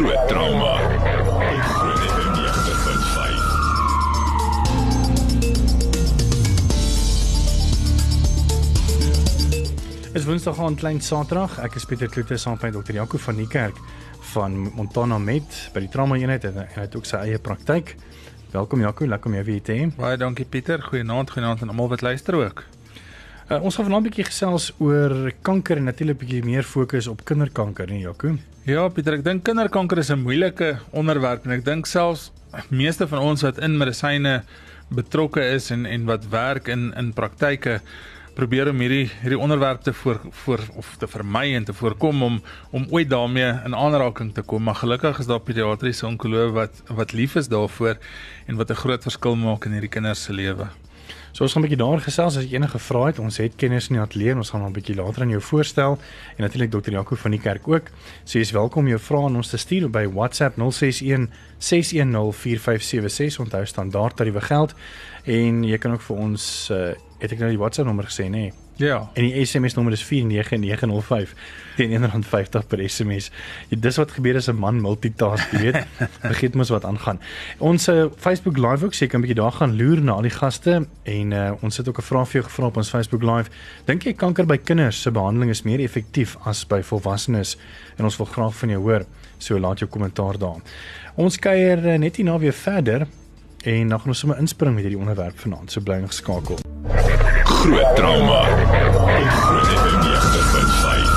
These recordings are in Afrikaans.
Groot trauma. Groot FM 90.5. Is Woensdag aan klein Saterdag. Ek is Pieter Kloete saam met Dr. Jaco van die kerk van Montana Med by die trauma eenheid en hy het ook sy eie praktyk. Welkom Jaco, lekker om jou weer te hê. Baie dankie Pieter. Goeienaand, goeienaand aan almal wat luister ook. Uh, ons gaan vanaand 'n bietjie gesels oor kanker en natuurlik 'n bietjie meer fokus op kinderkanker, nee Jaco. Ja, Pieter, ek dink kinderkanker is 'n moeilike onderwerp en ek dink selfs meeste van ons wat in medisyne betrokke is en en wat werk in in praktyke probeer om hierdie hierdie onderwerp te voor voor of te vermy en te voorkom om om ooit daarmee in aanraking te kom. Maar gelukkig is daar pediatriese onkoloog wat wat lief is daarvoor en wat 'n groot verskil maak in hierdie kinders se lewe. So ons gaan 'n bietjie daar gesels as jy enige vrae het. Ons het kenners in die ateljee en ons gaan hom 'n bietjie later aan jou voorstel en natuurlik Dr. Jaco van die kerk ook. So jy is welkom jou vrae aan ons te stuur by WhatsApp 061 610 4576 onthou standaard tariewe geld en jy kan ook vir ons uh, het ek nou die WhatsApp nommer gesê nê nee. Ja. en die SMS nommer is 49905 teen R1.50 per SMS. Ja, dis wat gebeur as 'n man multitask, jy weet. Vergeet mos wat aangaan. Ons uh, Facebook live ook seker 'n bietjie daar gaan loer na al die gaste en uh, ons het ook 'n vraag vir jou gevra op ons Facebook live. Dink jy kanker by kinders se behandeling is meer effektief as by volwassenes? En ons wil graag van jou hoor. So laat jou kommentaar daar. Ons kuier uh, net hierna weer verder en dan gaan ons sommer inspring met hierdie onderwerp vanaand. So bly ingeskakel. Groot trauma. Groot FM 90.5.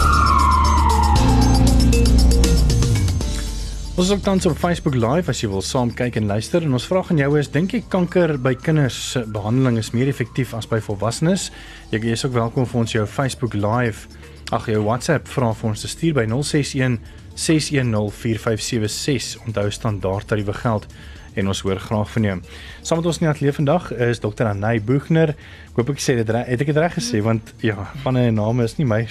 Ons is ook tans op Facebook Live as jy wil saam kyk en luister en ons vraag aan jou is dink jy kanker by kinders se behandeling is meer effektief as by volwassenes? Jy is ook welkom vir ons jou Facebook Live ag jou WhatsApp vra vir ons te stuur by 061 610 4576 onthou standaard tariewe geld en ons hoor graag van jou. Saam met ons in die ateljee vandag is Dr. Anay Boegner. Ek hoop ek sê dit reg. Het ek dit reg gesê want ja, van 'n naam is nie my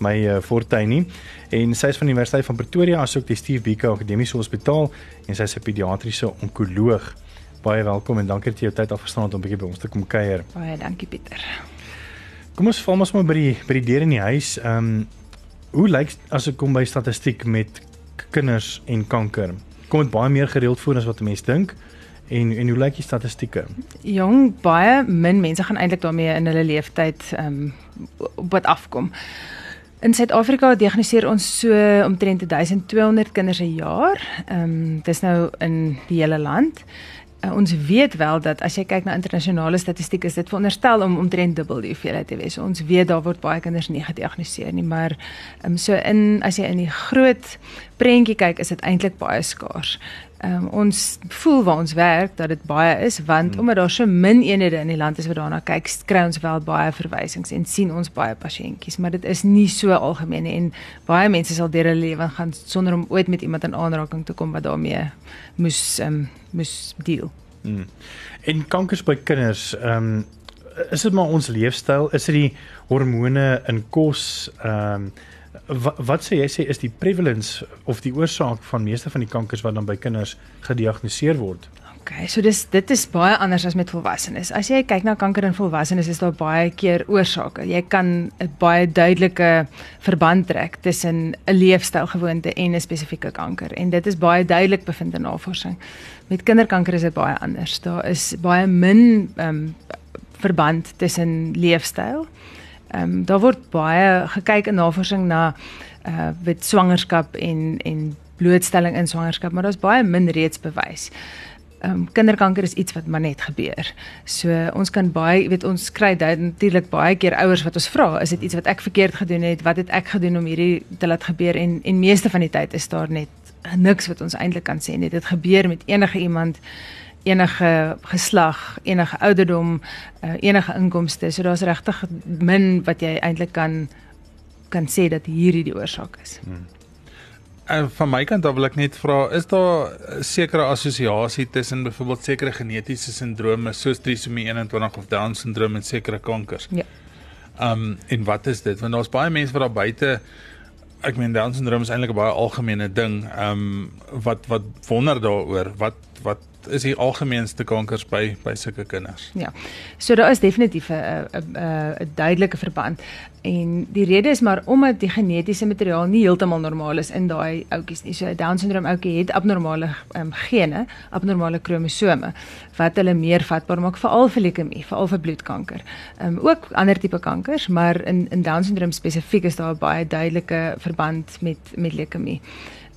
my uh, fortuin nie. En sy is van die Universiteit van Pretoria asook die Steve Biko Akademiese Hospitaal en sy is 'n pediatriese onkoloog. Baie welkom en dankie dat jy jou tyd afgestaan het om 'n bietjie by ons te kom kuier. Baie dankie Pieter. Kom ons val ons maar by die by die deur in die huis. Ehm um, hoe lyk as dit kom by statistiek met kinders en kanker? Kom dit baie meer gereeld voor as wat mense dink? En en hoe lyk die statistieke? Jong, baie min mense gaan eintlik daarmee in hulle lewenstyd ehm um, op wat afkom. In Suid-Afrika diagnoseer ons so omtrent 1200 kinders 'n jaar. Ehm um, dis nou in die hele land. Uh, ons weet wel dat as jy kyk na internasionale statistiek is dit veronderstel om omtrent dubbel die hoeveelheid te wees. So, ons weet daar word baie kinders nie gediagnoseer nie, maar um, so in as jy in die groot prentjie kyk, is dit eintlik baie skaars. Um, ons voel waar ons werk dat dit baie is want hmm. omdat daar so min eenhede in die land is wat daarna kyk, kry ons wel baie verwysings en sien ons baie pasiëntjies, maar dit is nie so algemeen nie en baie mense sal deur hulle lewe gaan sonder om ooit met iemand in aanraking te kom wat daarmee moes um, moes deel. Hmm. En kankers by kinders, ehm um, is dit maar ons leefstyl? Is dit die hormone in kos? Ehm um, wat, wat sê jy sê is die prevalence of die oorsaak van meeste van die kankers wat dan by kinders gediagnoseer word? Okay, so dis dit is baie anders as met volwassenes. As jy kyk na kanker in volwassenes, is daar baie keer oorsake. Jy kan 'n baie duidelike verband trek tussen 'n leefstylgewoonte en 'n spesifieke kanker en dit is baie duidelik bevind in navorsing. Met kinderkanker is dit baie anders. Daar is baie min ehm um, verband tussen leefstyl. Um, daar word baie gekyk in navorsing na uh met swangerskap en en blootstelling in swangerskap, maar daar's baie min reeds bewys. Ehm um, kinderkanker is iets wat maar net gebeur. So ons kan baie, weet ons kry natuurlik baie keer ouers wat ons vra, is dit iets wat ek verkeerd gedoen het? Wat het ek gedoen om hierdie te laat gebeur? En en meeste van die tyd is daar net niks wat ons eintlik kan sê nie. Dit gebeur met enige iemand enige geslag, enige ouderdom, uh, enige inkomste. So daar's regtig min wat jy eintlik kan kan sê dat hierdie die oorsaak is. Hmm. En van my kant af wil ek net vra, is daar 'n sekere assosiasie tussen byvoorbeeld sekere genetiese sindrome soos trisomie 21 of Down syndroom en sekere kankers? Ja. Um en wat is dit? Want daar's baie mense wat daar buite ek meen Down syndroom is eintlik 'n baie algemene ding. Um wat wat wonder daaroor? Wat wat is die algemeenste kankers by by sulke kinders? Ja. So daar is definitief 'n 'n 'n duidelike verband en die rede is maar omdat die genetiese materiaal nie heeltemal normaal is in daai ouetjies nie. So 'n Down syndroom ouetjie het abnormale um, gene, abnormale kromosome wat hulle meer vatbaar maak veral vir leukemie, veral vir bloedkanker. Ehm um, ook ander tipe kankers, maar in in Down syndroom spesifiek is daar 'n baie duidelike verband met met leukemie.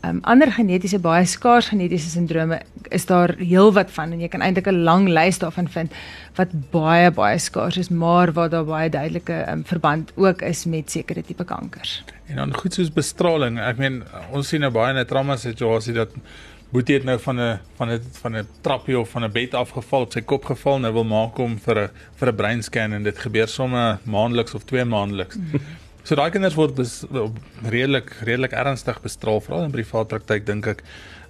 Um, ander genetiese baie skaars genetiese sindrome is daar heelwat van en jy kan eintlik 'n lang lys daarvan vind wat baie baie skaars is maar waar daar baie duidelike um, verband ook is met sekere tipe kankers. En dan goed soos bestraling. Ek meen ons sien nou baie in 'n trauma situasie dat Boetie het nou van 'n van 'n van 'n trappie of van 'n bed afgeval, sy kop geval, nou wil maak hom vir 'n vir 'n breinscan en dit gebeur sommer maandeliks of twee maandeliks. So daai kinders word bes, redelik redelik ernstig bestraal veral in privaat praktyk dink ek.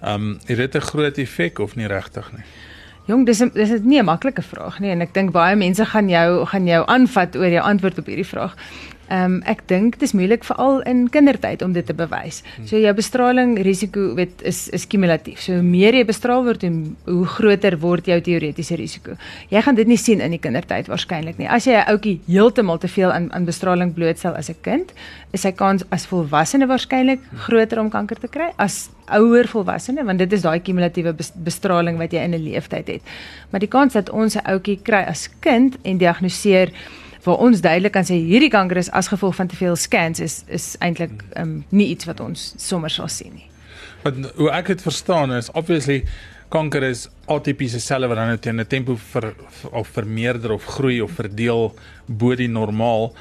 Ehm um, het dit 'n groot effek of nie regtig nie? Jong, dis dis is nie 'n maklike vraag nie en ek dink baie mense gaan jou gaan jou aanvat oor jou antwoord op hierdie vraag. Ehm um, ek dink dit is moeilik veral in kindertyd om dit te bewys. So jou bestraling risiko weet is is kumulatief. So hoe meer jy bestraal word, hoe, hoe groter word jou teoretiese risiko. Jy gaan dit nie sien in die kindertyd waarskynlik nie. As jy 'n ouetjie heeltemal te veel aan aan bestraling blootstel as 'n kind, is sy kans as volwassene waarskynlik groter om kanker te kry as ouer volwassene want dit is daai kumulatiewe bestraling wat jy in 'n leeftyd het. Maar die kans dat ons 'n ouetjie kry as kind en diagnoseer waar ons duidelik kan sê hierdie kanker is as gevolg van te veel scans is is eintlik um, nie iets wat ons sommer sal sien nie. Maar hoe ek dit verstaan is obviously kanker is atipiese selle wat dan teen 'n tempo vir of vermeerder of groei of verdeel bo die normaal.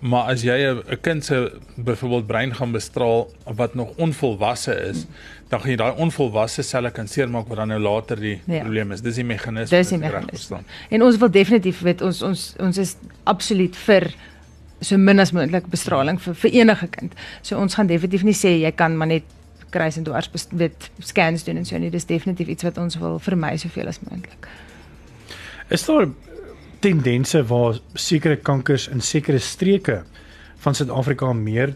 Maar as jy 'n kind se byvoorbeeld brein gaan bestraal wat nog onvolwasse is, hmm dan gaan jy daai onvolwasse selle kan seermaak wat dan nou later die ja. probleem is. Dis die meganisme wat reg verstaan. En ons wil definitief weet ons ons ons is absoluut vir so min as moontlik bestraling vir vir enige kind. So ons gaan definitief nie sê jy kan maar net kruis en dwars weet scans doen en so nie. Dis definitief iets wat ons wil vermy soveel as moontlik. Is daar tendense waar sekere kankers in sekere streke van Suid-Afrika meer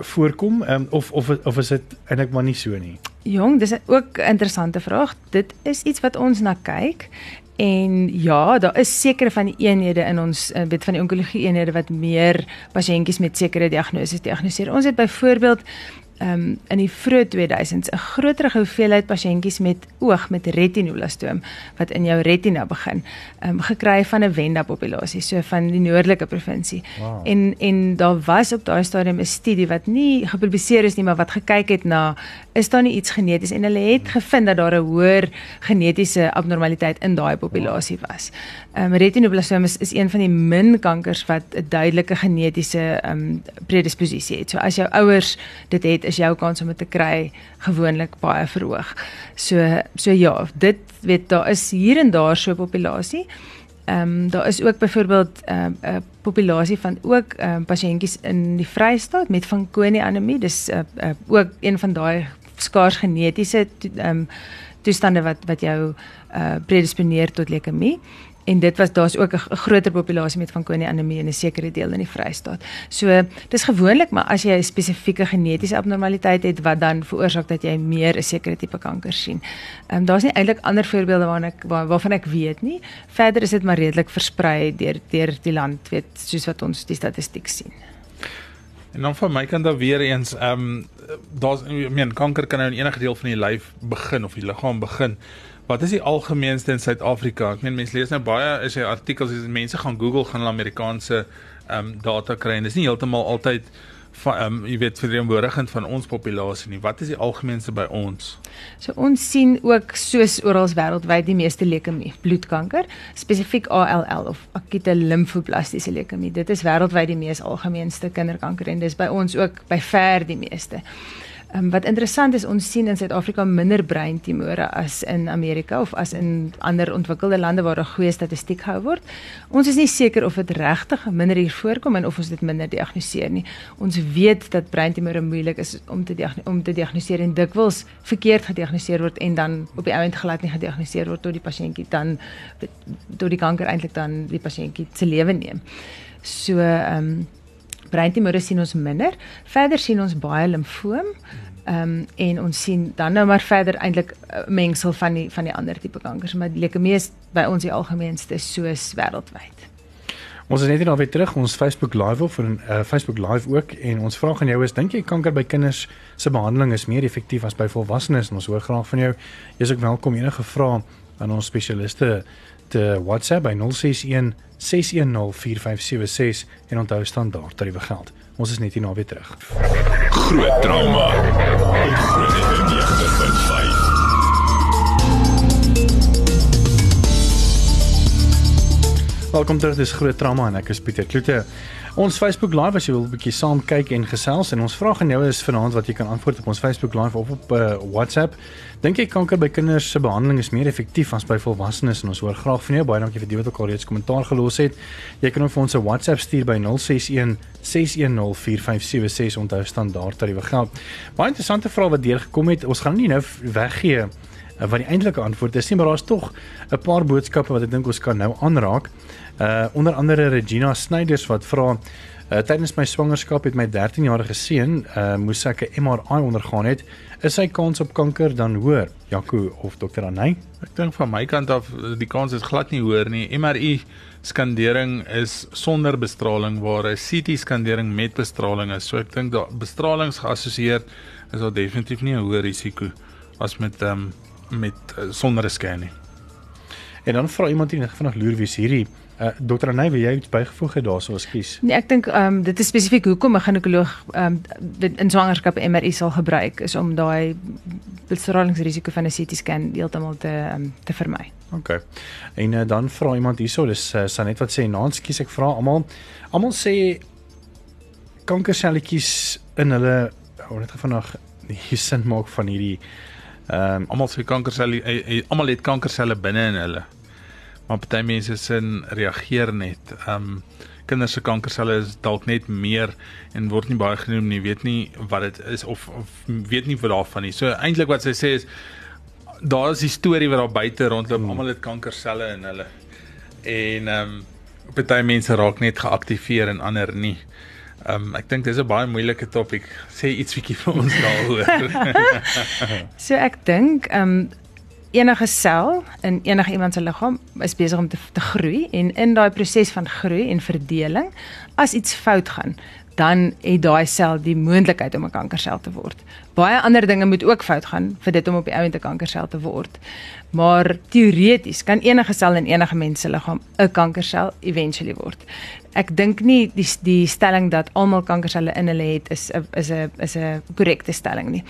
voorkom um, of of of is dit eintlik maar nie so nie? Jong, dis ook 'n interessante vraag. Dit is iets wat ons na kyk en ja, daar is sekere van die eenhede in ons eh, weet van die onkologie eenhede wat meer pasiëntjies met sekere diagnoses diagnoseer. Ons het byvoorbeeld um, in die vroeë 2000s 'n groter hoeveelheid pasiëntjies met oog met retinolastoom wat in jou retina begin, um, gekry van 'n Wenda populasie, so van die noordelike provinsie. Wow. En en daar was op daai stadium 'n studie wat nie gepubliseer is nie, maar wat gekyk het na is daar nie iets geneties en hulle het gevind dat daar 'n hoër genetiese abnormaliteit in daai populasie was. Ehm um, retinoblastoom is, is een van die min kankers wat 'n duidelike genetiese ehm um, predisposisie het. So as jou ouers dit het, is jou kans om dit te kry gewoonlik baie verhoog. So so ja, dit weet daar is hier en daar so 'n populasie. Ehm um, daar is ook byvoorbeeld 'n um, 'n populasie van ook ehm um, pasiëntjies in die Vrystaat met Fanconi anemie. Dis 'n uh, uh, ook een van daai skaars genetiese ehm um, toestande wat wat jou uh predisponeer tot leukemie en dit was daar's ook 'n groter populasie met Fanconi anemie in 'n sekere deel in die Vrystaat. So dis gewoonlik maar as jy 'n spesifieke genetiese abnormaliteit het wat dan veroorsaak dat jy meer 'n sekere tipe kanker sien. Ehm um, daar's nie eintlik ander voorbeelde waarna ek waar, waarvan ek weet nie. Verder is dit maar redelik versprei deur deur die land, weet soos wat ons die statistiek sien. En dan van my kant daar weer eens ehm um, daar's ek meen kanker kan nou in enige deel van die lyf begin of die liggaam begin. Wat is die algemeenste in Suid-Afrika? Ek meen mense lees nou baie is hy artikels as mense gaan Google gaan hulle Amerikaanse ehm um, data kry en dis nie heeltemal altyd van ehm um, jy weet verteenwoordigend van ons populasie nie. Wat is die algemeenste by ons? So ons sien ook soos oral wêreldwyd die meeste leukemie, bloedkanker, spesifiek ALL of akute limfoblastiese leukemie. Dit is wêreldwyd die mees algemeenste kinderkanker en dis by ons ook by ver die meeste. Um, wat interessant is, ons sien in Suid-Afrika minder breintumore as in Amerika of as in ander ontwikkelde lande waar 'n goeie statistiek gehou word. Ons is nie seker of dit regtig minder hier voorkom en of ons dit minder diagnoseer nie. Ons weet dat breintumore moeilik is om te om te diagnoseer en dikwels verkeerd gediagnoseer word en dan op die ouend glad nie gediagnoseer word tot die pasiëntjie dan tot die kanker eintlik dan die pasiëntjie se lewe neem. So ehm um, breintumore sien ons minder. Verder sien ons baie limfoom Ehm um, en ons sien dan nou maar verder eintlik 'n mengsel van die van die ander tipe kankers, maar die leukemie is by ons die algemeenste soos wêreldwyd. Ons is net hier naby terug ons Facebook live op vir 'n uh, Facebook live ook en ons vraag aan jou is dink jy kanker by kinders se behandeling is meer effektief as by volwassenes en ons hoor graag van jou. Jy is ook welkom enige vrae aan ons spesialiste te WhatsApp by 061 610 4576 en onthou standaard tariewe geld. Ons is net hier naby terug. Groot trauma. Groot Welkom terug, dis Groot Trauma en ek is Pieter Kloete. Ons Facebook Live as jy wil 'n bietjie saam kyk en gesels en ons vraag aan jou is vanaand wat jy kan antwoord op ons Facebook Live of op uh, WhatsApp. Dink jy kanker by kinders se behandeling is meer effektief as by volwassenes en ons hoor graag van jou. Baie dankie vir die wat ook al reeds kommentaar gelos het. Jy kan vir ons 'n WhatsApp stuur by 061 610 4576 onthou standaard tariewe geld. Baie interessante vrae wat deurgekom het. Ons gaan nie nou weggee uh, wat die eintlike antwoord is nie, maar daar's tog 'n paar boodskappe wat ek dink ons kan nou aanraak. Uh onder andere Regina Snyders wat vra uh, tydens my swangerskap het my 13-jarige seun uh moes ek 'n MRI ondergaan het. Is sy kans op kanker dan hoër? Jaco of dokter Anay? Ek dink van my kant af die kans is glad nie hoër nie. MRI skandering is sonder bestraling waar 'n CT skandering met bestraling is. So ek dink daar bestralings geassosieer is daar definitief nie 'n hoër risiko as met ehm um, met uh, sonder 'n scan nie. En dan vra iemand hier vanaand loer wie's hierdie uh, dokter Anay, wil jy iets bygevoeg het daarso ekskuus? Nee, ek dink ehm um, dit is spesifiek hoekom 'n ginekoloog ehm um, in swangerskap MRI sal gebruik is om daai bestralingsrisiko van 'n CT scan heeltemal te um, te vermy. OK. En uh, dan vra iemand hierso, dis uh, Sanet wat sê, "Naans kies ek vra almal almal sê kankerselletjies in hulle hoe net vanaand nie sin maak van hierdie Ehm um, almal se kankerselle eh, eh, almal het kankerselle binne in hulle. Maar party mense sin reageer net. Ehm um, kinders se kankerselle is dalk net meer en word nie baie genoem nie, weet nie wat dit is of of weet nie wat daarvan nie. So eintlik wat sy sê is daar is die storie wat daar buite rondloop, hmm. almal het kankerselle in hulle. En ehm um, party mense raak net geaktiveer en ander nie. Ehm um, ek dink dis 'n baie moeilike topik. Sê iets bietjie vir ons daaroor. so ek dink ehm um, enige sel in enige iemand se liggaam is besig om te, te groei en in daai proses van groei en verdeling as iets fout gaan dan het daai sel die moontlikheid om 'n kankersel te word. Baie ander dinge moet ook fout gaan vir dit om op die ount 'n kankersel te word. Maar teoreties kan enige sel in enige mens se liggaam 'n kankersel eventually word ek dink nie die die stelling dat almal kankerselle in hulle het is is 'n is 'n korrekte stelling nie.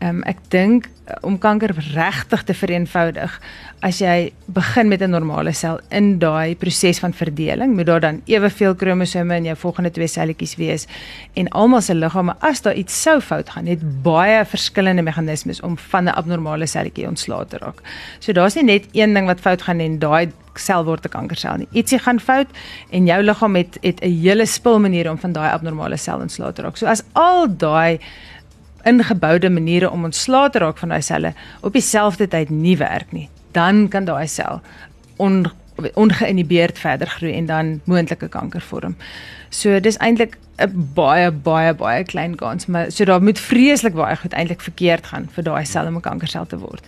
Ehm um, ek dink eh, om kanker regtig te vereenvoudig as jy begin met 'n normale sel in daai proses van verdeling, moet daar dan eweveel kromosome in jou volgende twee selletjies wees en almal se liggame as daar iets sou fout gaan, het baie verskillende meganismes om van 'n abnormale selletjie ontslae te raak. So daar's nie net een ding wat fout gaan en daai sel word 'n kankersel nie. Ietsie gaan fout en jou liggaam het het 'n hele spul maniere om van daai abnormale sel ontslae te raak. So as al daai ingeboude maniere om ontslae te raak van daai selle op dieselfde tyd nie werk nie, dan kan daai sel on, ongeïnhibeerd verder groei en dan moontlike kanker vorm. So dis eintlik 'n baie baie baie klein kans, maar so daar moet vreeslik baie goed eintlik verkeerd gaan vir daai sel om 'n kankersel te word.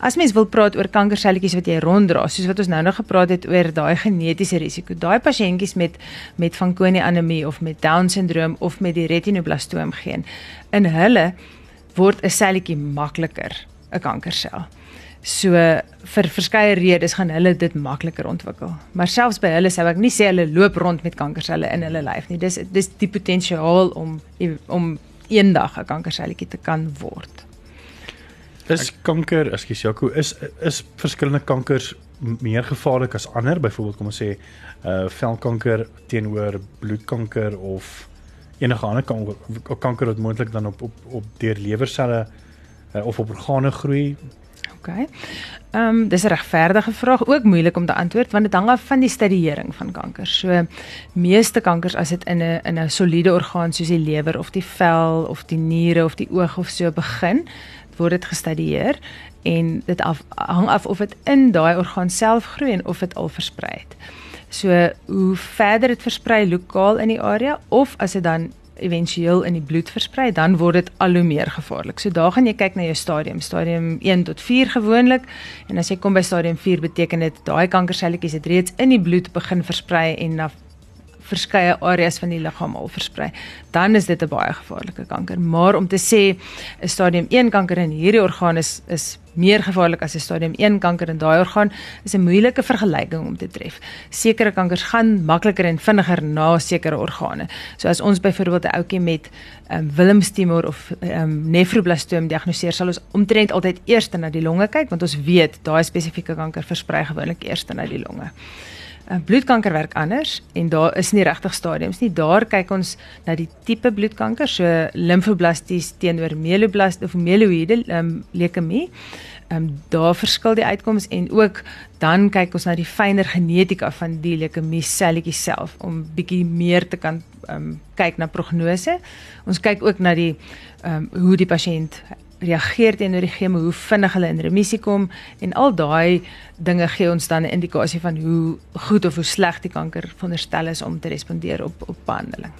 As mens wil praat oor kankerselletjies wat jy ronddra, soos wat ons nou nog gepraat het oor daai genetiese risiko, daai pasiëntjies met met Fanconi anemie of met Down syndroom of met die retinoblastoom geen, in hulle word 'n selletjie makliker 'n kankersel. So vir verskeie redes gaan hulle dit makliker ontwikkel. Maar selfs by hulle sou ek nie sê hulle loop rond met kankerselle in hulle lyf nie. Dis dis die potensiaal om om eendag 'n kankerselletjie te kan word. Is kanker, ekskuus Jaco, is is verskillende kankers meer gevaarlik as ander? Byvoorbeeld kom ons sê uh velkanker teenoor bloedkanker of enige ander kanker, kanker wat moontlik dan op op op deur lewerselle uh, of op organe groei OK. Ehm um, dis 'n regverdige vraag, ook moeilik om te antwoord want dit hang af van die stadiering van kanker. So meeste kankers as dit in 'n in 'n soliede orgaan soos die lewer of die vel of die niere of die oog of so begin, word dit gestadieer en dit af, hang af of dit in daai orgaan self groei en of dit al versprei het. So hoe verder dit versprei lokaal in die area of as dit dan éventueel in die bloed versprei, dan word dit al hoe meer gevaarlik. So daar gaan jy kyk na jou stadium, stadium 1 tot 4 gewoonlik. En as jy kom by stadium 4 beteken dit daai kankerselletjies het reeds in die bloed begin versprei en na verskeie areas van die liggaam al versprei, dan is dit 'n baie gevaarlike kanker. Maar om te sê 'n stadium 1 kanker in hierdie orgaan is is meer gevaarlik as 'n stadium 1 kanker in daai orgaan, is 'n moeilike vergelyking om te tref. Sekere kankers gaan makliker en vinniger na sekere organe. So as ons byvoorbeeld 'n ouetjie met um, Wilms tumor of um, nefroblastoom diagnoseer, sal ons omtrent altyd eers na die longe kyk want ons weet daai spesifieke kanker versprei gewoonlik eers na die longe. 'n bloedkanker werk anders en daar is nie regtig stadiums nie. Daar kyk ons na die tipe bloedkanker, so limfoblasties teenoor mieloblast of mieloïde um, leukemie. Ehm um, daar verskil die uitkomste en ook dan kyk ons na die fynere genetika van die leukemie selletjies self om bietjie meer te kan ehm um, kyk na prognose. Ons kyk ook na die ehm um, hoe die pasiënt reageer teenoor die chemo, hoe vinnig hulle in remissie kom en al daai dinge gee ons dan 'n indikasie van hoe goed of hoe sleg die kanker veronderstel is om te respondeer op op behandeling.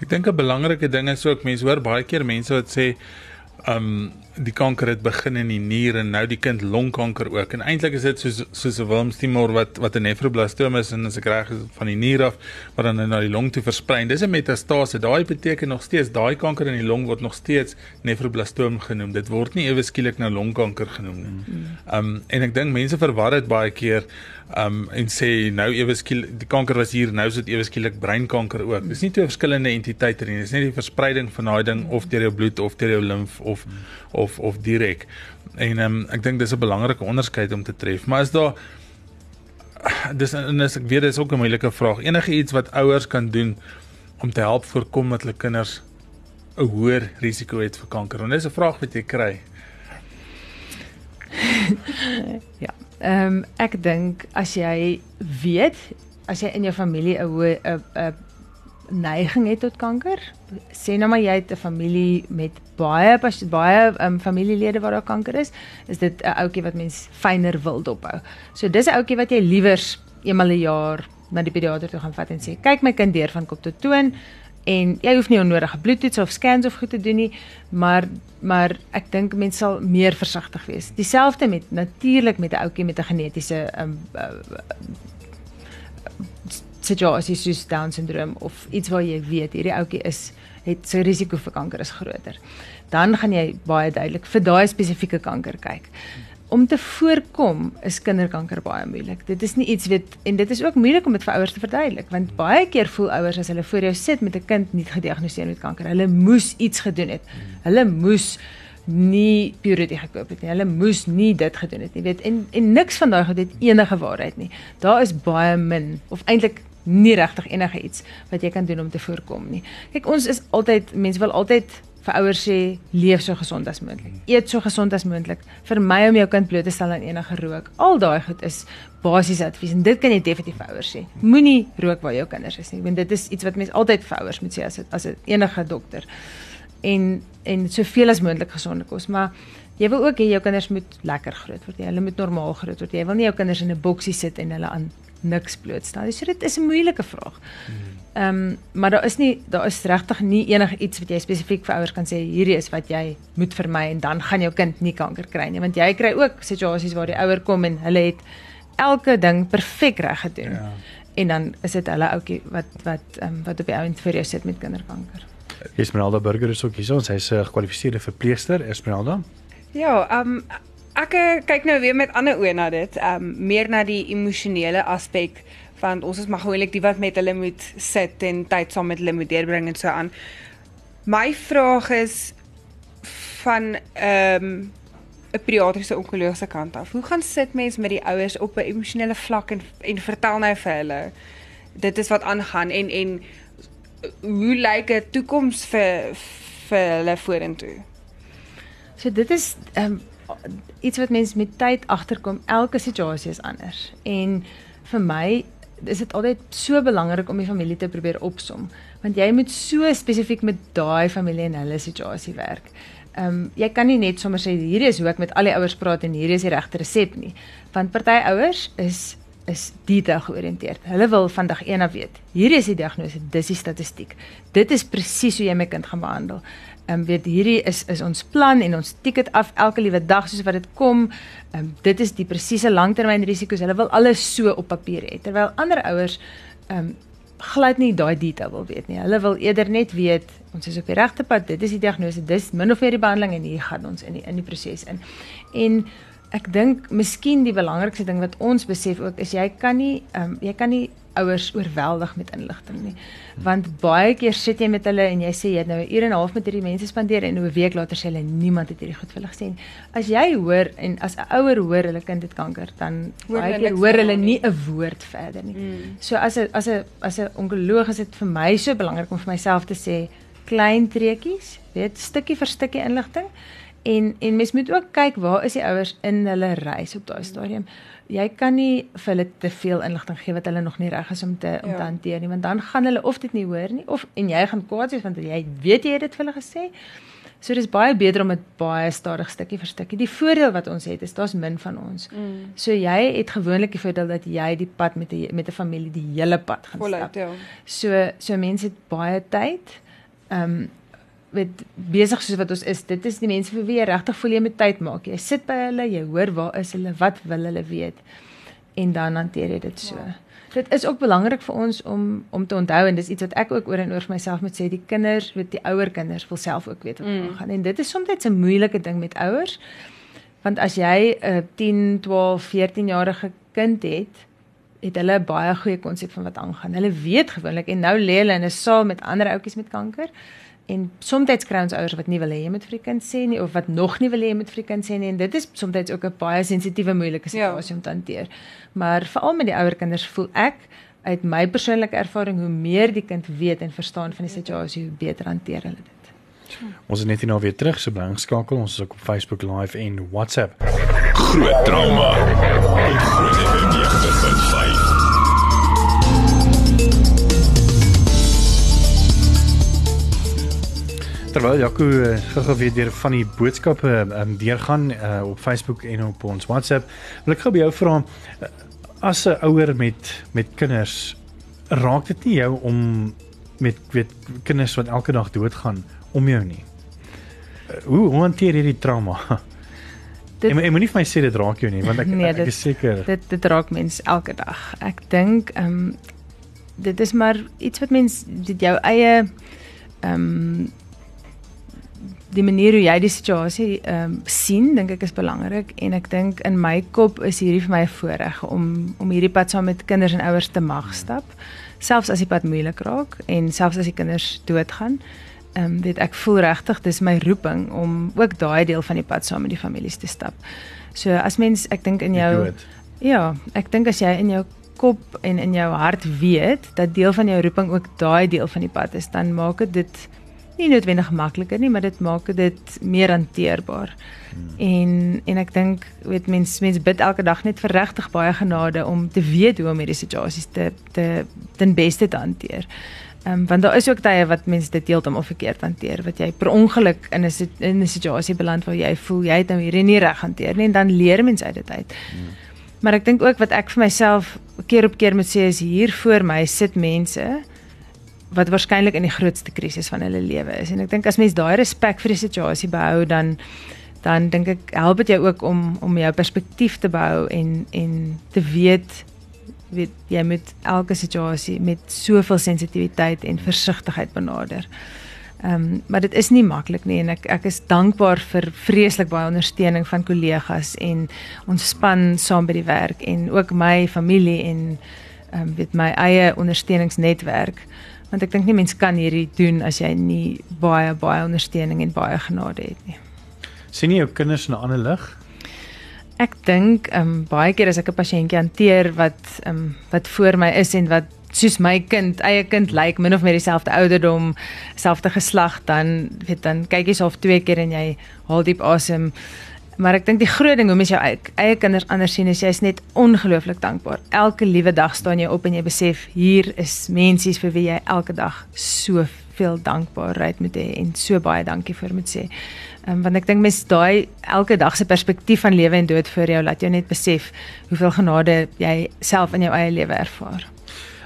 Ek dink 'n belangrike ding is ook mense hoor baie keer mense wat sê um die kanker het begin in die nier en nou die kind longkanker ook. En eintlik is dit soos soos 'n Wilms tumor wat wat 'n nefroblastoom is en as ek reg is van die nier af wat dan na die long toe versprei. Dis 'n metastase. Daai beteken nog steeds daai kanker in die long word nog steeds nefroblastoom genoem. Dit word nie ewe skielik nou longkanker genoem nie. Um en ek dink mense verwar dit baie keer um en sê nou ewe skielik die kanker was hier nou is dit ewe skielik breinkanker ook. Dis nie twee verskillende entiteite nie. Dis net die verspreiding van daai ding of deur jou bloed of deur jou limf of of of direk. En um, ek dink dis 'n belangrike onderskeid om te tref. Maar is daar dis en as ek weet dis ook 'n moeilike vraag. Enige iets wat ouers kan doen om te help voorkom dat hulle kinders 'n hoër risiko het vir kanker. En dis 'n vraag wat jy kry. ja. Ehm um, ek dink as jy weet as jy in jou familie 'n 'n 'n neiging het tot kanker, sê nou maar jy het 'n familie met baie baie um, familielede waar daar kanker is, is dit 'n ouetjie wat mens fyner wil dophou. So dis 'n ouetjie wat jy liewers eenmal 'n jaar na die pediater toe gaan vat en sê, "Kyk my kind deur van kop tot toon." En jy hoef nie onnodige bloedtoets of scans of goed te doen nie, maar maar ek dink mense sal meer versigtig wees. Dieselfde met natuurlik met 'n ouetjie met 'n genetiese um, uh, situasies soos down syndroom of iets waar jy weet hierdie ouetjie is het sy risiko vir kanker is groter. Dan gaan jy baie duidelik vir daai spesifieke kanker kyk. Om te voorkom is kinderkanker baie moeilik. Dit is nie iets weet en dit is ook moeilik om dit vir ouers te verduidelik want baie keer voel ouers as hulle voor jou sit met 'n kind nie gediagnoseer met kanker, hulle moes iets gedoen het. Hulle moes nie purity gekoop het nie. Hulle moes nie dit gedoen het nie. Weet en en niks van daai het enige waarheid nie. Daar is baie min of eintlik nie regtig enige iets wat jy kan doen om te voorkom nie. Kyk, ons is altyd mense wil altyd vir ouers sê leef so gesond as moontlik. Eet so gesond as moontlik. Vermy om jou kind bloot te stel aan enige rook. Al daai goed is basiese advies en dit kan jy definitief vir ouers sê. Moenie rook waar jou kinders is nie. Want dit is iets wat mense altyd vir ouers moet sê as as 'n enige dokter. En en soveel as moontlik gesonde kos, maar jy wil ook hê jou kinders moet lekker groot word. Hulle moet normaal groot word. Jy wil nie jou kinders in 'n boksie sit en hulle aan niks blootstel. So dit is 'n moeilike vraag. Ehm um, maar daar is nie daar is regtig nie enige iets wat jy spesifiek vir ouers kan sê hierdie is wat jy moet vermy en dan gaan jou kind nie kanker kry nie want jy kry ook situasies waar die ouer kom en hulle het elke ding perfek reg gedoen. Ja. En dan is dit hulle ouetjie wat wat ehm um, wat op die ouend vir jou sit met kinderkanker. Esmeralda Burger is ook hier. Ons hy's 'n gekwalifiseerde verpleegster, Esmeralda. Ja, ehm um, ek eh, kyk nou weer met ander oë na dit, ehm um, meer na die emosionele aspek want ons is maar gewoonlik die wat met hulle moet sit en tyd saam met hulle moet deurbring en so aan. My vraag is van ehm um, 'n pediatriese onkologiese kant af. Hoe gaan sit mens met die ouers op 'n emosionele vlak en en vertel nou vir hulle dit is wat aangaan en en hoe lyk 'n toekoms vir vir hulle vorentoe? So dit is ehm um, iets wat mense met tyd agterkom. Elke situasie is anders. En vir my is dit altyd so belangrik om die familie te probeer opsom, want jy moet so spesifiek met daai familie en hulle situasie werk. Ehm um, jy kan nie net sommer sê hierdie is hoe ek met al die ouers praat en hierdie is die regte resep nie, want party ouers is is detail georiënteerd. Hulle wil van dag 1 af weet. Hier is die diagnose, dis die statistiek. Dit is presies hoe jy my kind gaan behandel. Ehm um, weet hierdie is is ons plan en ons tik dit af elke liewe dag soos wat dit kom. Ehm um, dit is die presiese langtermynrisiko's. Hulle wil alles so op papier hê terwyl ander ouers ehm um, glad nie daai detail wil weet nie. Hulle wil eerder net weet ons is op die regte pad. Dit is die diagnose, dis min of meer die behandeling en hier gaan ons in die in die proses in. En ek dink miskien die belangrikste ding wat ons besef ook is jy kan nie um, jy kan nie ouers oorweldig met inligting nie. Want baie keer sit jy met hulle en jy sê jy het nou 'n uur en 'n half met hierdie mense spandeer en 'n week later sê hulle niemand het hierdie goed vir hulle gesê nie. As jy hoor en as 'n ouer hoor hulle kind het kanker, dan Hoor baie keer hoor hulle nie 'n woord verder nie. Mm. So as 'n as 'n as 'n onkoloog is dit vir my so belangrik om vir myself te sê klein treetjies, weet stukkie vir stukkie inligting. En en mens moet ook kyk waar is die ouers in hulle reis op daai stadium. Jy kan nie vir hulle te veel inligting gee wat hulle nog nie reg is om te om Ja. te hanteer nie, want dan gaan hulle of dit nie hoor nie of en jy gaan kwaad wees want jy weet jy het dit vir hulle gesê. So dis baie beter om dit baie stadig stukkie vir stukkie. Die voordeel wat ons het is daar's min van ons. Mm. So jy het gewoonlik die voordeel dat jy die pad met 'n met 'n familie die hele pad gaan Voluit, stap. ja. So so mense het baie tyd. Ehm um, met besig soos wat ons is, dit is die mense vir wie jy regtig voel jy moet tyd maak. Jy sit by hulle, jy hoor waar is hulle, wat wil hulle weet en dan hanteer jy dit so. Wow. Dit is ook belangrik vir ons om om te onthou en dis iets wat ek ook oor en oor vir myself moet sê, die kinders, weet die ouer kinders wil self ook weet wat Mm. aangaan en dit is soms 'n moeilike ding met ouers. Want as jy 'n 10, 12, 14 jarige kind het, het hulle baie goeie konsep van wat aangaan. Hulle weet gewoonlik en nou lê hulle in 'n saal met ander ouetjies met kanker. En soms kry ons ouers wat nie wil hê jy moet vir die kind sê nie of wat nog nie wil hê jy moet vir die kind sê nie en dit is soms ook 'n baie sensitiewe moeilike Ja. situasie om te hanteer. Maar veral met die ouer kinders voel ek uit my persoonlike ervaring hoe meer die kind weet en verstaan van die situasie, hoe beter hanteer hulle dit. Ons is net hier nou weer terug, so bly ingeskakel. Ons is ook op Facebook Live en WhatsApp. Groot trauma. Groot FM 90.5. Terwyl Jaco uh, gou-gou weer deur van die boodskappe um, deurgaan uh, op Facebook en op ons WhatsApp, wil ek gou by jou vra uh, as 'n ouer met met kinders, raak dit nie jou om met weet kinders wat elke dag doodgaan om jou nie? Uh, hoe hanteer jy die trauma? Dit- Ek ek moenie vir my sê dit raak jou nie, want ek, Nee, ek dit- is seker. Dit dit raak mens elke dag. Ek dink ehm um, dit is maar iets wat mens dit jou eie ehm um, die manier hoe jy die situasie ehm um, sien, dink ek is belangrik en ek dink in my kop is hierdie vir my 'n voorreg om om hierdie pad saam met kinders en ouers te mag stap, selfs as die pad moeilik raak en selfs as die kinders doodgaan. Ehm um, weet ek voel regtig dis my roeping om ook daai deel van die pad saam met die families te stap. So as mens ek dink in jou. Ja, ek dink as jy in jou kop en in jou hart weet dat deel van jou roeping ook daai deel van die pad is, dan maak dit dit nie noodwendig makliker nie, maar dit maak dit meer hanteerbaar. Hmm. En en ek dink weet mens mens bid elke dag net vir regtig baie genade om te weet hoe om hierdie situasies te te ten beste te hanteer. Ehm um, want daar is ook tye wat mense dit heeltemal verkeerd hanteer, wat jy per ongeluk in 'n in 'n situasie beland waar jy voel jy het nou hierdie nie reg hanteer nie en dan leer mens uit dit uit. Hmm. Maar ek dink ook wat ek vir myself keer op keer moet sê is hier voor my sit mense wat waarskynlik in die grootste krisis van hulle lewe is en ek dink as mens daai respek vir die situasie behou dan dan dink ek help dit jou ook om om jou perspektief te behou en en te weet weet jy moet elke situasie met soveel sensitiwiteit en versigtigheid benader. Ehm um, maar dit is nie maklik nie en ek ek is dankbaar vir vreeslik baie ondersteuning van kollegas en ons span saam by die werk en ook my familie en ehm um, weet my eie ondersteuningsnetwerk want ek dink nie mens kan hierdie doen as jy nie baie baie ondersteuning en baie genade het nie. sien jy jou kinders in 'n ander lig? Ek dink ehm um, baie keer as ek 'n pasiëntjie hanteer wat ehm um, wat voor my is en wat soos my kind, eie kind lyk, min of meer dieselfde ouderdom, selfde geslag, dan weet dan kyk jy self twee keer en jy haal diep asem. Maar ek dink die groot ding hoe mens jou eie, eie kinders anders sien is jy's net ongelooflik dankbaar. Elke liewe dag staan jy op en jy besef hier is mensies vir wie jy elke dag soveel dankbaarheid moet hê en so baie dankie vir moet sê. Um, want ek dink mens daai elke dag se perspektief van lewe en dood vir jou laat jou net besef hoeveel genade jy self in jou eie lewe ervaar.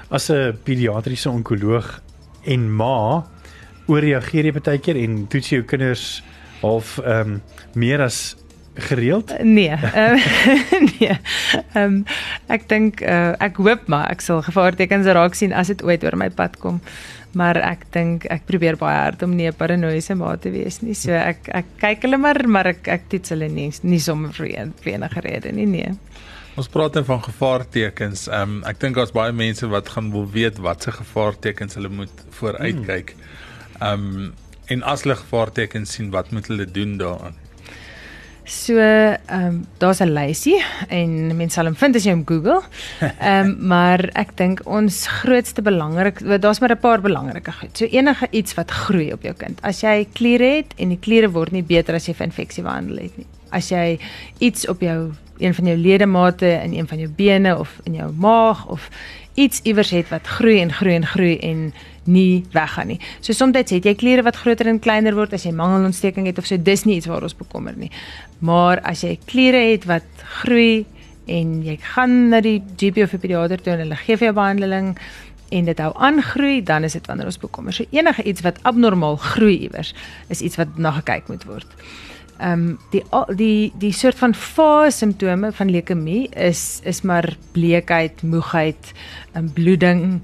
As 'n pediatriese onkoloog en ma ooreageer jy baie keer en toets jou kinders half ehm um, meer as gereeld? Nee. Um, nee. Ehm um, ek dink uh, ek hoop maar ek sal gevaartekens raak sien as dit ooit oor my pad kom. Maar ek dink ek probeer baie hard om nie 'n paranoïese ma te wees nie. So ek ek kyk hulle maar maar ek ek toets hulle nie nie sommer vir een enige rede nie nee. Ons praat dan van gevaartekens. Ehm um, ek dink daar's baie mense wat gaan wil weet watse gevaartekens hulle moet vooruitkyk. Ehm um, en as hulle gevaartekens sien, wat moet hulle doen daaraan? So, ehm um, daar's 'n lysie en mense sal hom vind as jy hom Google. Ehm um, maar ek dink ons grootste belangrik daar's maar 'n paar belangrike goed. So enige iets wat groei op jou kind. As jy kliere het en die kliere word nie beter as jy vir infeksie behandel het nie. As jy iets op jou een van jou ledemate in een van jou bene of in jou maag of iets iewers het wat groei en groei en groei en nie weggaan nie. So soms het jy kliere wat groter en kleiner word as jy mangelontsteking het of so dis nie iets waar ons bekommer nie. Maar as jy kliere het wat groei en jy gaan na die GP of die pediater toe en hulle gee vir jou behandeling en dit hou aangroei, dan is dit wanneer ons bekommer. So enige iets wat abnormaal groei iewers is iets wat na gekyk moet word. Ehm um, die die die soort van fase simptome van leukemie is is maar bleekheid, moegheid, um, bloeding,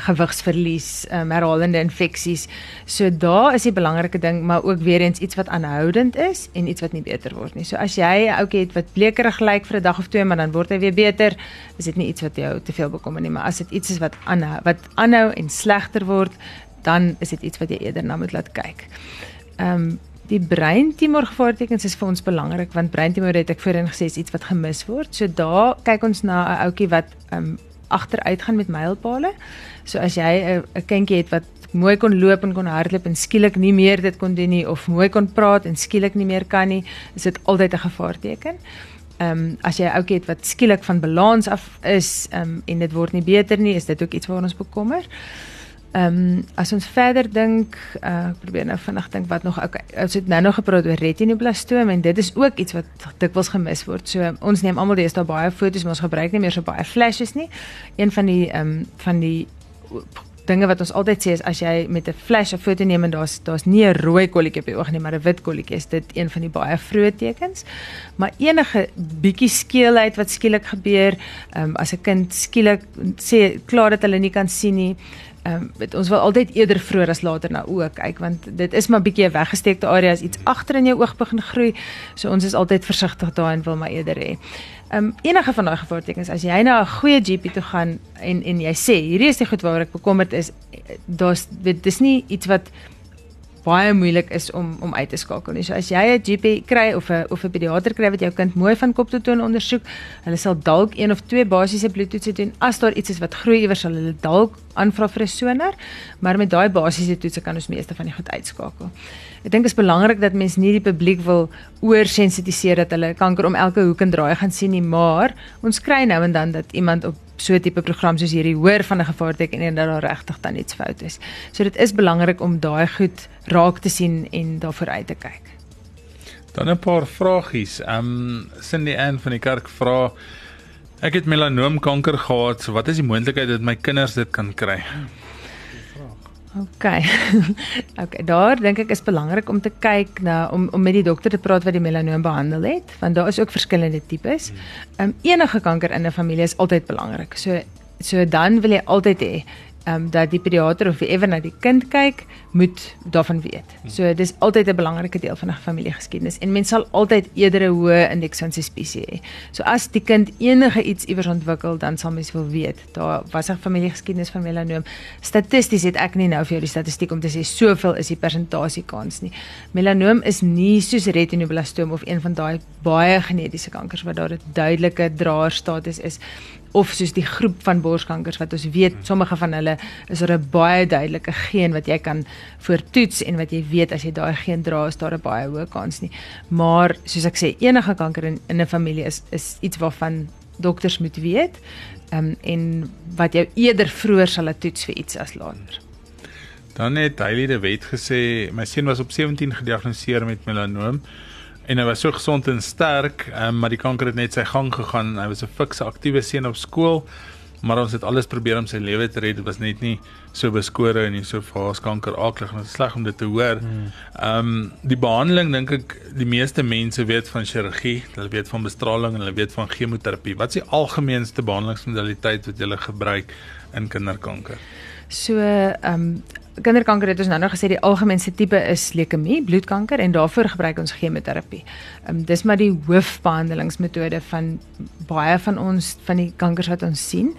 gewigsverlies, um, herhalende infeksies. So daar is die belangrike ding, maar ook weer eens iets wat aanhoudend is en iets wat nie beter word nie. So as jy 'n ouetjie het wat blekerig lyk vir 'n dag of twee, maar dan word hy weer beter, is dit nie iets wat jou te veel bekommer nie, maar as dit iets is wat aanhou wat aanhou en slegter word, dan is dit iets wat jy eerder na moet laat kyk. Ehm um, Die breintumor gevaartekens is vir ons belangrik want breintumor het ek voorheen gesê is iets wat gemis word. So daar kyk ons na 'n ouetjie wat ehm um, agteruit gaan met mylpale. So as jy 'n kindjie het wat mooi kon loop en kon hardloop en skielik nie meer dit kon doen nie of mooi kon praat en skielik nie meer kan nie, is dit altyd 'n gevaarteken. Ehm um, as jy 'n ouetjie het wat skielik van balans af is ehm um, en dit word nie beter nie, is dit ook iets waar ons bekommer. Ehm um, as ons verder dink, uh probeer nou vinnig dink wat nog okay, ons het nou nog gepraat oor retinoblastoom en dit is ook iets wat dikwels gemis word. So ons neem almal deesdae baie foto's, maar ons gebruik nie meer so baie flashes nie. Een van die ehm um, van die dinge wat ons altyd sê is as jy met 'n flash 'n foto neem en daar's daar's nie 'n rooi kolletjie op die oog nie, maar 'n wit kolletjie, is dit een van die baie vroeë tekens. Maar enige bietjie skeelheid wat skielik gebeur, ehm um, as 'n kind skielik sê klaar dat hulle nie kan sien nie, ehm um, ons wil altyd eerder vroeër as later na oë kyk want dit is maar bietjie 'n weggesteekte area as iets agter in jou oog begin groei. So ons is altyd versigtig daarin wil maar eerder hê. Ehm um, enige van daai gevaartekens as jy na 'n goeie GP toe gaan en en jy sê hierdie is die goed waaroor ek bekommerd is, daar's dit is nie iets wat baie moeilik is om om uit te skakel nie. So as jy 'n GP kry of 'n of 'n pediater kry wat jou kind mooi van kop tot toe ondersoek, hulle sal dalk een of twee basiese bloedtoetse doen. As daar iets is wat groei iewers sal hulle dalk aanvra vir 'n sonar, maar met daai basiese toetse kan ons meeste van die goed uitskakel. Ek dink dit is belangrik dat mense nie die publiek wil oorsensitiseer dat hulle kanker om elke hoek en draai gaan sien nie, maar ons kry nou en dan dat iemand op so 'n tipe program soos hierdie hoor van 'n gevaarteken en dat daar regtig dan iets fout is. So dit is belangrik om daai goed raak te sien en daarvoor uit te kyk. Dan 'n paar vragies. Um, Cindy Ann van die kerk vra ek het melanoomkanker gehad, so wat is die moontlikheid dat my kinders dit kan kry? OK. OK, daar dink ek is belangrik om te kyk na om om met die dokter te praat wat die melanoom behandel het, want daar is ook verskillende tipes. Ehm um, enige kanker in 'n familie is altyd belangrik. So so dan wil jy altyd hê ehm um, dat die pediater of ewer na die kind kyk, moet daarvan weet. So dis altyd 'n belangrike deel van 'n familiegeskiedenis en mens sal altyd eerder 'n hoë indeks van suspisie hê. So as die kind enige iets iewers ontwikkel, dan sal mens wil weet. Daar was 'n familiegeskiedenis van melanoom. Statisties het ek nie nou vir jou die statistiek om te sê soveel is die persentasie kans nie. Melanoom is nie soos retinoblastoom of een van daai baie genetiese kankers wat daar 'n duidelike draerstatus is of soos die groep van borskankers wat ons weet sommige van hulle is daar 'n baie duidelike geen wat jy kan voortoets en wat jy weet as jy daai geen dra is daar 'n baie hoë kans nie. Maar soos ek sê enige kanker in in 'n familie is is iets waarvan dokters moet weet um, en wat jy eerder vroeër sal toets vir iets as later. Dan het Hailey de Wet gesê my seun was op 17 gediagnoseer met melanoom en hy was so gesond en sterk, um, maar die kanker het net sy gang gegaan. Hy was 'n fikse aktiewe seun op skool, maar ons het alles probeer om sy lewe te red. Dit was net nie so beskore en nie so fase kanker aaklig en dit is sleg om dit te hoor. Ehm um, die behandeling dink ek die meeste mense weet van chirurgie, hulle weet van bestraling en hulle weet van chemoterapie. Wat is die algemeenste behandelingsmodaliteit wat jy gebruik in kinderkanker? So ehm um, kinderkanker het ons nou nog gesê die algemeenste tipe is leukemie, bloedkanker en daarvoor gebruik ons chemoterapie. Ehm um, dis maar die hoofbehandelingsmetode van baie van ons van die kankers wat ons sien.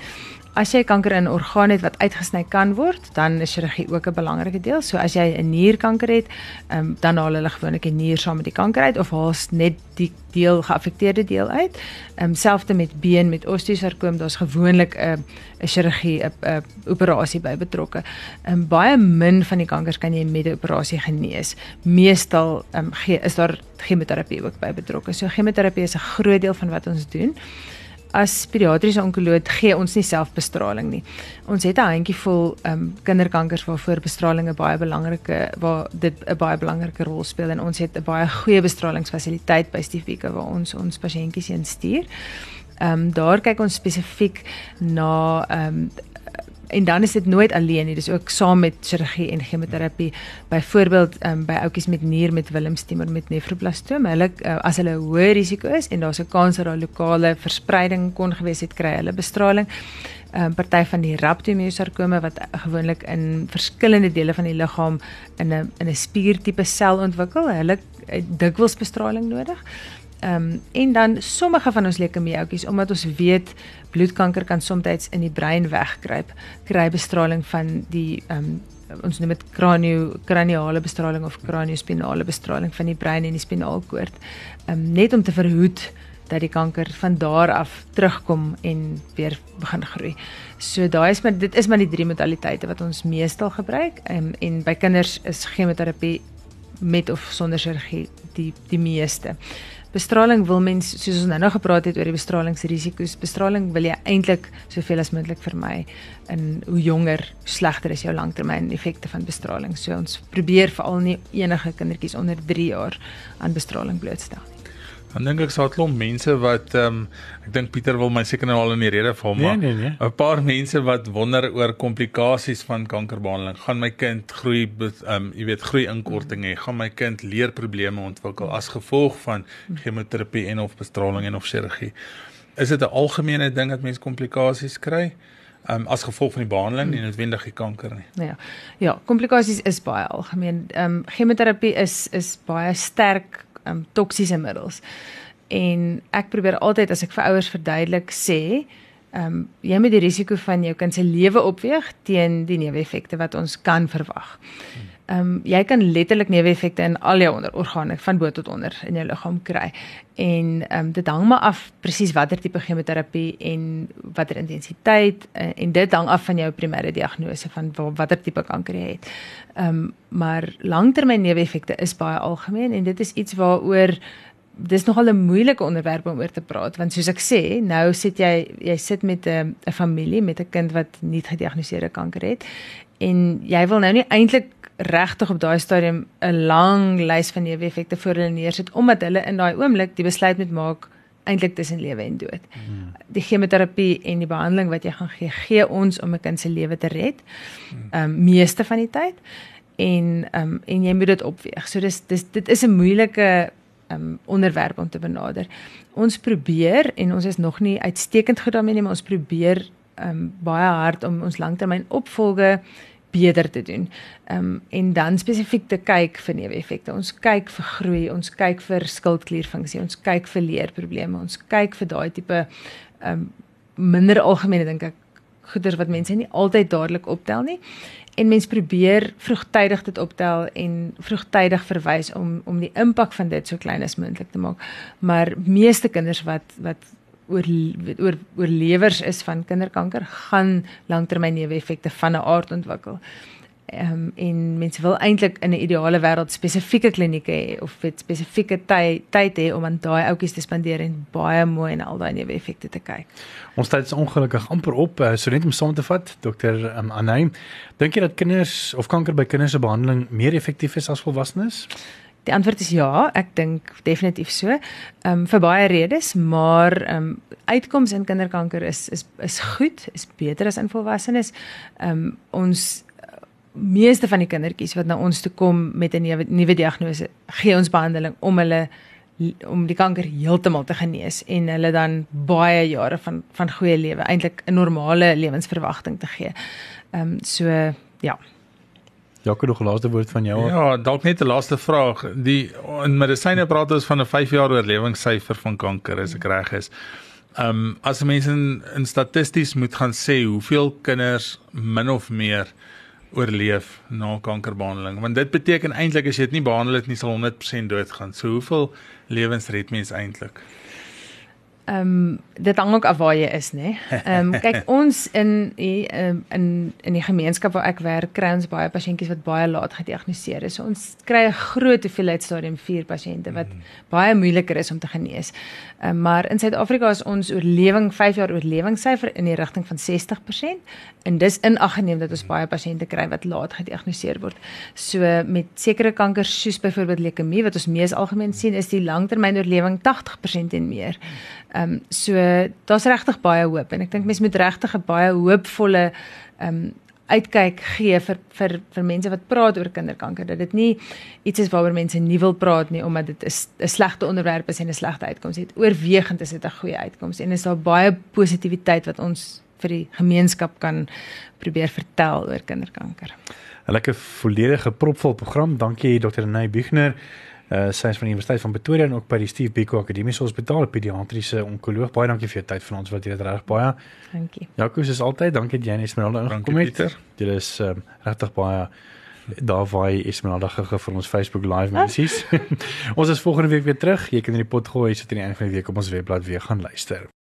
As jy kanker in 'n orgaan het wat uitgesny kan word, dan is chirurgie ook 'n belangrike deel. So as jy 'n nierkanker het, um, dan haal hulle gewoonlik 'n nier saam met die kanker uit of haal net die deel geaffekteerde deel uit. Ehm um, selfs met been met osteosarkoom, daar's gewoonlik 'n 'n chirurgie 'n operasie by betrokke. Ehm um, baie min van die kankers kan jy met 'n operasie genees. Meestal ehm um, is daar chemoterapie ook by betrokke. So chemoterapie is 'n groot deel van wat ons doen as pediatriese onkoloog gee ons nie selfbestraling nie. Ons het 'n handjie vol ehm um, kinderkankers waarvoor bestraling 'n baie belangrike waar dit 'n baie belangrike rol speel en ons het 'n baie goeie bestralingsfasiliteit by Stiefika waar ons ons pasiëntjies heen stuur. Ehm um, daar kyk ons spesifiek na ehm um, en dan is dit nooit alleen nie. Dis ook saam met chirurgie en chemoterapie. Byvoorbeeld um, by ouetjies met nier met Willemstumor met nefroblastome. Hulle uh, as hulle hoë risiko is en daar's 'n kans dat daar lokale verspreiding kon gewees het kry hulle bestraling. 'n um, party van die rhabdomyosarkome wat gewoonlik in verskillende dele van die liggaam in 'n in 'n spiertipe sel ontwikkel hulle dikwels bestraling nodig Ehm um, en dan sommige van ons leukemieoutjies omdat ons weet bloedkanker kan soms in die brein wegkruip, kry bestraling van die ehm um, ons noem dit kranio kraniale bestraling of kraniospinale bestraling van die brein en die spinaalkoord. Ehm um, net om te verhoed dat die kanker van daar af terugkom en weer begin groei. So daai is maar dit is maar die drie modaliteite wat ons meestal gebruik um, en by kinders is chemoterapie met of sonder chirurgie die die meeste bestraling wil mens soos ons nou nou gepraat het oor die bestralingsrisiko's bestraling wil jy eintlik soveel as moontlik vermy in hoe jonger slegter is jou langtermyn effekte van bestraling. So ons probeer veral nie enige kindertjies onder 3 jaar aan bestraling blootstel Dan dink ek sal 'n klomp mense wat ehm um, ek dink Pieter wil my seker nou al in die rede val maar 'n nee, nee, nee. paar mense wat wonder oor komplikasies van kankerbehandeling. Gaan my kind groei ehm um, jy weet groei inkorting hê? Gaan my kind leerprobleme ontwikkel as gevolg van chemoterapie en of bestraling en of chirurgie? Is dit 'n algemene ding dat mense komplikasies kry? Um, as gevolg van die behandeling en noodwendig die kanker nie. Ja. Ja, komplikasies is baie algemeen. Ehm um, chemoterapie is is baie sterk um, toksiese middels. En ek probeer altyd as ek vir ouers verduidelik sê, ehm um, jy moet die risiko van jou kind se lewe opweeg teen die neeweffekte wat ons kan verwag. Ehm um, jy kan letterlik neeweffekte in al jou onderorgane van bo tot onder in jou liggaam kry. En ehm um, dit hang maar af presies watter tipe chemoterapie en watter intensiteit uh, en dit hang af van jou primêre diagnose van watter tipe kanker jy het. Ehm um, maar langtermyn neeweffekte is baie algemeen en dit is iets waaroor dis nogal 'n moeilike onderwerp om oor te praat want soos ek sê, nou sit jy jy sit met 'n 'n familie met 'n kind wat nie gediagnoseerde kanker het en jy wil nou nie eintlik regtig op daai stadium 'n lang lys van neeweffekte voor hulle neersit omdat hulle in daai oomblik die besluit moet maak eintlik tussen lewe en dood. Hmm. Die chemoterapie en die behandeling wat jy gaan gee, gee ons om 'n kind se lewe te red. Hmm. Ehm um, meeste van die tyd en ehm um, en jy moet dit opweeg. So dis dis dit is 'n moeilike um, onderwerp om te benader. Ons probeer en ons is nog nie uitstekend goed daarmee nie, maar ons probeer um, baie hard om ons langtermyn opvolge beter te doen. Ehm um, en dan spesifiek te kyk vir neeweffekte. Ons kyk vir groei, ons kyk vir skildklierfunksie, ons kyk vir leerprobleme, ons kyk vir daai tipe ehm um, minder algemene dink ek goeders wat mense nie altyd dadelik optel nie en mens probeer vroegtydig dit optel en vroegtydig verwys om om die impak van dit so klein as moontlik te maak. Maar meeste kinders wat wat oor oor oorlewers is van kinderkanker gaan langtermyn neeweffekte van 'n aard ontwikkel. Ehm um, en mense wil eintlik in 'n ideale wêreld spesifieke klinieke hê of weet spesifieke tyd tyd hê om aan daai oudjies te spandeer en baie mooi en al daai neeweffekte te kyk. Ons tyd is ongelukkig amper op. Uh, so net om saam te vat, dokter um, Anay, dink jy dat kinders of kanker by kinders se behandeling meer effektief is as volwassenes? Die antwoord is ja, ek dink definitief so. Ehm um, vir baie redes, maar ehm um, uitkoms in kinderkanker is is is goed, is beter as in volwassenes. Ehm um, ons meeste van die kindertjies wat na ons toe kom met 'n nuwe nuwe diagnose, gee ons behandeling om hulle om die kanker heeltemal te genees en hulle dan baie jare van van goeie lewe, eintlik 'n normale lewensverwagting te gee. Ehm um, so ja. Jaco nog laaste woord van jou. Ja, dalk net 'n laaste vraag. Die in medisyne praat ons van 'n 5 jaar oorlewingssyfer van kanker as ek reg is. Ehm um, as mense in, in statisties moet gaan sê hoeveel kinders min of meer oorleef na kankerbehandeling, want dit beteken eintlik as jy dit nie behandel het nie sal 100% doodgaan. So hoeveel lewens red mens eintlik? Ehm um, dit hang ook af waar jy is, nê. Ehm um, kyk ons in die um, in in die gemeenskap waar ek werk, kry ons baie pasiëntjies wat baie laat gediagnoseer is. So ons kry 'n groot hoeveelheid stadium 4 pasiënte wat mm. baie moeiliker is om te genees. Ehm um, maar in Suid-Afrika is ons oorlewing 5 jaar oorlewingssyfer in die rigting van 60% en dis in ag geneem dat ons baie pasiënte kry wat laat gediagnoseer word. So met sekere kankers soos byvoorbeeld leukemie wat ons mees algemeen sien, is die langtermynoorlewing 80% en meer. Ehm um, so daar's regtig baie hoop en ek dink mense moet regtig 'n baie hoopvolle um, uitkyk gee vir vir vir mense wat praat oor kinderkanker dat dit nie iets is waaroor mense nie wil praat nie omdat dit 'n slegte onderwerp is en 'n slegte uitkoms het. Oorwegend is dit 'n goeie uitkoms en is daar baie positiwiteit wat ons vir die gemeenskap kan probeer vertel oor kinderkanker. 'n Lekker volledige propvol program. Dankie Dr. Nay Buchner. Uh sy is van die Universiteit van Pretoria en ook by die Steve Biko Akademiese Hospitaal, pediatriese onkoloog. Baie dankie vir jou tyd van ons wat jy dit reg baie. Dankie. Jaco, soos altyd, dankie dat jy net Esmeralda ingekom het. Jy is um, regtig baie daar vaai Esmeralda gegee vir ons Facebook live mensies. ons is volgende week weer terug. Jy kan in die pot gooi sodat aan die einde van die week op ons webblad weer gaan luister.